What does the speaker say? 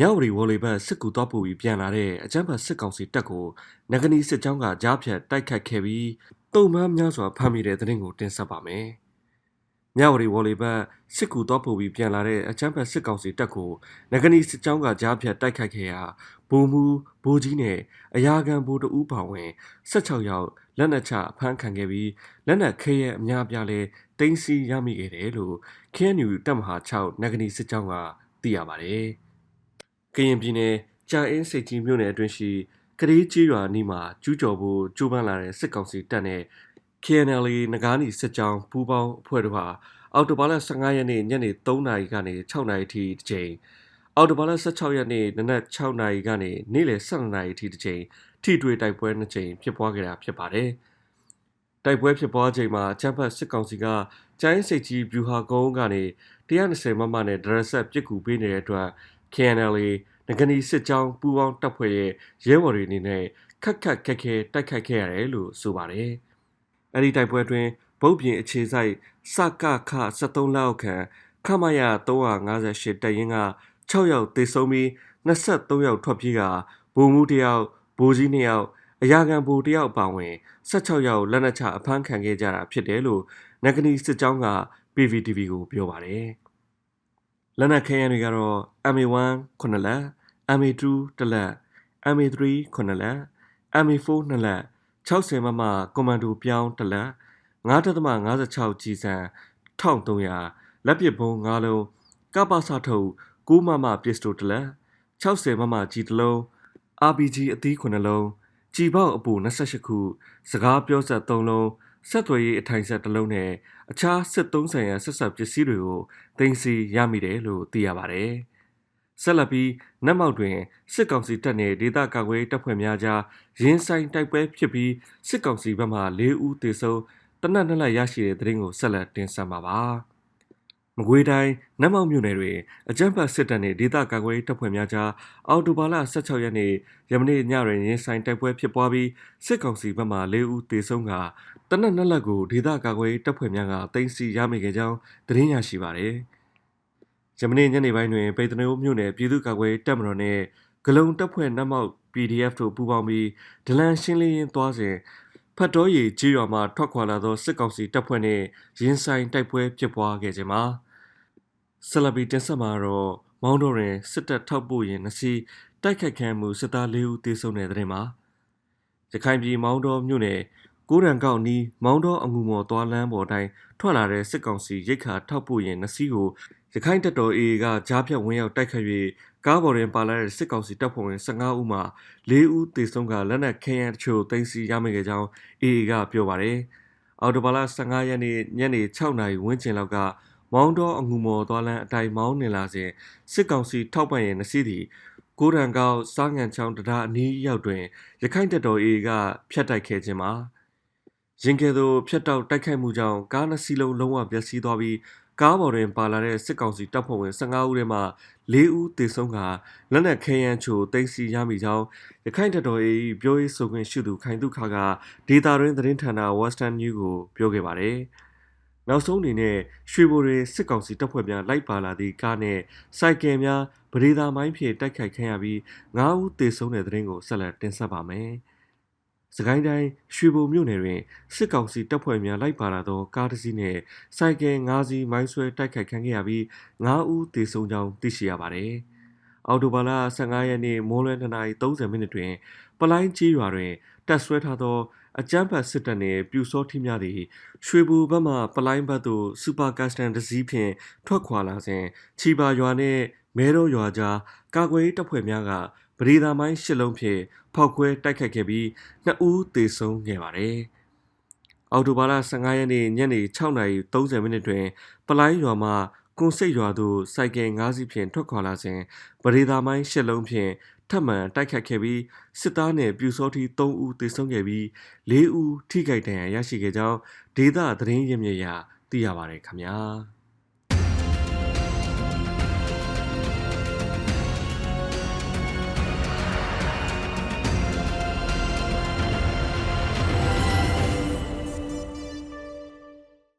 မြောက်ဝတီဝေါ်လီဘတ်စစ်ကူတော့ပူပြီးပြန်လာတဲ့အကြမ်းဖက်စစ်ကောင်စီတပ်ကိုနဂနီစစ်ကြောင်းကကြားဖြတ်တိုက်ခတ်ခဲ့ပြီးတုံမန်းများစွာဖမ်းမိတဲ့သတင်းကိုတင်ဆက်ပါမယ်။မြောက်ဝတီဝေါ်လီဘတ်စစ်ကူတော့ပူပြီးပြန်လာတဲ့အကြမ်းဖက်စစ်ကောင်စီတပ်ကိုနဂနီစစ်ကြောင်းကကြားဖြတ်တိုက်ခတ်ခဲ့ရာဘိုးမူဘိုးကြီးနဲ့အရာခံဘိုးတဦးပါဝင်16ယောက်လက်နက်ချဖမ်းခံခဲ့ပြီးလက်နက်ခဲရဲ့အများပြားလဲတင်းစီရမိခဲ့တယ်လို့ KNU တပ်မဟာ6နဂနီစစ်ကြောင်းကသိရပါတယ်။ ကရင်ပြည်နယ်ကြာအင်းစိတ်ကြီးမြို့နယ်အတွင်းရှိကလေးကြီးရွာနီးမှာကျူးကျော်ဖို့ကြိုးပမ်းလာတဲ့စစ်ကောင်စီတပ်နဲ့ KNL နဂါးနီစစ်ကြောင်းပူးပေါင်းအဖွဲ့တို့ဟာအော်တိုဘာလ15ရက်နေ့ညနေ3နာရီကနေ6နာရီထိတစ်ချိန်အော်တိုဘာလ16ရက်နေ့နနက်6နာရီကနေနေ့လယ်12နာရီထိတစ်ချိန်ထိတွေ့တိုက်ပွဲနှစ်ချိန်ဖြစ်ပွားခဲ့တာဖြစ်ပါတယ်။တိုက်ပွဲဖြစ်ပွားချိန်မှာချမ်းဖတ်စစ်ကောင်စီကကျိုင်းစိတ်ကြီးဗျူဟာကုန်းကနေ120မမနဲ့ဒရက်ဆက်ပစ်ကူပေးနေတဲ့အတွက် KNLA ငကနီစစ်ကြောင်းပူးပေါင်းတပ်ဖွဲ့ရဲ့ရဲဘော်တွေအနေနဲ့ခက်ခက်ခက်ခဲတိုက်ခိုက်ခဲ့ရတယ်လို့ဆိုပါတယ်။အဲဒီတိုက်ပွဲတွင်ဗုတ်ပြင်အခြေဆိုင်စကခ73လောက်ခန့်ခမရ358တပ်ရင်းက6ယောက်သေဆုံးပြီး23ယောက်ထွက်ပြေးကဗိုလ်မှူးတယောက်ဗိုလ်ကြီး2ယောက်အရာခံဗိုလ်တယောက်ပါဝင်16ယောက်လက်နက်ချအဖမ်းခံခဲ့ကြတာဖြစ်တယ်လို့နဂနီစစ်ကြောင်းက PVTV ကိုပြောပါတယ်။ လက်နက်ခဲယမ်းတွေကတော့ MA1 9လက် MA2 တလက် MA3 9လက် MA4 2လက်60မမကွန်မန်ဒိုပြောင်းတလက်9.56ကြီးစံ1300လက်ပစ်ဘုံ9လုံးကပ္ပစထုတ်9မမပစ္စတိုတလက်60မမကြီးတလုံး RPG အသီး9လုံးကြည်ပေါက်အပူ28ခုစကားပြောဆက်3လုံး ဆက်သွယ်ရေးအထိုင်ဆက်တစ်လုံးနဲ့အခြားစစ်သုံးဆိုင်ရာဆက်ဆက်ပစ္စည်းတွေကိုတင်စီရမိတယ်လို့သိရပါတယ်။ဆက်လက်ပြီးနက်မောက်တွင်စစ်ကောင်စီတပ်နှင့်ဒေသကာကွယ်တပ်ဖွဲ့များကြားရင်းဆိုင်တိုက်ပွဲဖြစ်ပြီးစစ်ကောင်စီဘက်မှ၄ဦးသေဆုံးတနက်နှစ်လက်ရရှိတဲ့သတင်းကိုဆက်လက်တင်ဆက်မှာပါ။ မကွေးတိုင်းနတ်မောက်မြို့နယ်တွင်အကြမ်းဖက်စစ်တပ်နှင့်ဒေသကာကွယ်ရေးတပ်ဖွဲ့များကြားအော်တိုဘာလ16ရက်နေ့ယမနေ့ညတွင်ရင်ဆိုင်တိုက်ပွဲဖြစ်ပွားပြီးစစ်ကောင်စီဘက်မှ၄ဦးသေဆုံးကတနက်နှစ်လက်ကိုဒေသကာကွယ်ရေးတပ်ဖွဲ့များကတင်စီရမိခဲ့ကြောင်းသတင်းရရှိပါသည်။ယမနေ့ညနေပိုင်းတွင်ပေတနိုးမြို့နယ်ပြည်သူ့ကာကွယ်ရေးတပ်မတော်နှင့်ဂလုံတပ်ဖွဲ့နတ်မောက် PDF တို့ပူးပေါင်းပြီးဒလန်ရှင်းလင်းရင်းသွားစဉ်ဖတ်တော်ရည်ကြီးရွာမှထွက်ခွာလာသောစစ်ကောင်စီတပ်ဖွဲ့နှင့်ရင်ဆိုင်တိုက်ပွဲဖြစ်ပွားခဲ့ခြင်းမှာ ဆလဘီတင်ဆက်မှာတော့မောင်းတော်တွင်စစ်တပ်ထောက်ပို့ရင်နှစီတိုက်ခတ်ခံမှုစစ်သား၄ဦးသေဆုံးတဲ့တဲ့မှာရခိုင်ပြည်မောင်းတော်မြို့နယ်ကိုရံကောက်နီးမောင်းတော်အငူမော်သွားလမ်းပေါ်တိုင်းထွက်လာတဲ့စစ်ကောင်စီရိတ်ခါထောက်ပို့ရင်နှစီကိုရခိုင်တပ်တော် AA ကကြားဖြတ်ဝင်းရောက်တိုက်ခတ်၍ကားပေါ်တွင်ပါလာတဲ့စစ်ကောင်စီတပ်ဖွဲ့ဝင်15ဦးမှ4ဦးသေဆုံးကလက်နက်ခဲယမ်းတချို့တင်စီရမိခဲ့ကြောင်း AA ကပြောပါတယ်။အော်တိုဘာလ15ရက်နေ့ညနေ6နာရီဝန်းကျင်လောက်က မောင်းတော်အငူမော်သွားလန်းအတိုင်မောင်းနေလာစဉ်စစ်ကောင်စီထောက်ပံ့ရန်နှစီသည်ကိုရံကောက်စားငံချောင်းတရားအနီးရောက်တွင်ရခိုင်တပ်တော် AA ကဖျက်တိုက်ခဲ့ခြင်းမှာရင်ကဲသို့ဖျက်တောက်တိုက်ခိုက်မှုကြောင့်ကားနှစ်စီးလုံးလုံးဝပျက်စီးသွားပြီးကားပေါ်တွင်ပါလာတဲ့စစ်ကောင်စီတပ်ဖွဲ့ဝင်15ဦးထဲမှ4ဦးသေဆုံးကလက်နက်ခဲယမ်းချိုတင်စီရမိကြောင်းရခိုင်တပ်တော် AA ပြောရေးဆိုခွင့်ရှိသူခိုင်တုခကဒေတာရင်းသတင်းဌာန Western News ကိုပြောခဲ့ပါတယ်။ နောက်ဆုံးအနေနဲ့ရွှေဘိုတွေစစ်ကောင်စီတပ်ဖွဲ့များလိုက်ပါလာသည့်ကားနဲ့စိုက်ကယ်များဗဒေသာမိုင်းဖြင့်တိုက်ခိုက်ခံရပြီး9ဦးသေဆုံးတဲ့တဲ့ရင်ကိုဆက်လက်တင်ဆက်ပါမယ်။စကိုင်းတိုင်းရွှေဘုံမြို့နယ်တွင်စစ်ကောင်စီတပ်ဖွဲ့များလိုက်ပါလာသောကားတစ်စီးနှင့်စိုက်ကယ်9စီးမိုင်းဆွဲတိုက်ခိုက်ခံခဲ့ရပြီး9ဦးသေဆုံးကြောင်းသိရှိရပါသည်။အော်တိုဘာလ15ရက်နေ့မိုးလွဲ2:30မိနစ်တွင် ပလိုင်းကြီးရွာတွင်တပ်ဆွဲထားသော အကြမ်းဖက်စစ်တပ်နှင့်ပြူစောထီးများသည်ရွှေဘူဘက်မှပလိုင်းဘက်သို့စူပါကတ်စတန်တစ်စီးဖြင့်ထွက်ခွာလာစဉ်ချီပါရွာနှင့်မဲတော်ရွာကြားကာကွယ်ရေးတပ်ဖွဲ့များကပရိသာမိုင်းရှစ်လုံးဖြင့်ဖောက်ခွဲတိုက်ခတ်ခဲ့ပြီးနှစ်ဦးသေဆုံးခဲ့ပါသည်။အော်တိုဘာလ15ရက်နေ့ညနေ6:30မိနစ်တွင်ပလိုင်းရွာမှကွန်စိတ်ရွာသို့စိုက်ကယ်၅စီးဖြင့်ထွက်ခွာလာစဉ်ပရိသာမိုင်းရှစ်လုံးဖြင့် ထပ်မံတိုက်ခတ်ခဲ့ပြီးစစ်သားနဲ့ပြူစောထီ3ဦးသေဆုံးခဲ့ပြီး4ဦးထိခိုက်ဒဏ်ရာရရှိခဲ့ကြောင်းဒေသသတင်းရင်းမြစ်ရသိရပါတယ်ခင်ဗျာ။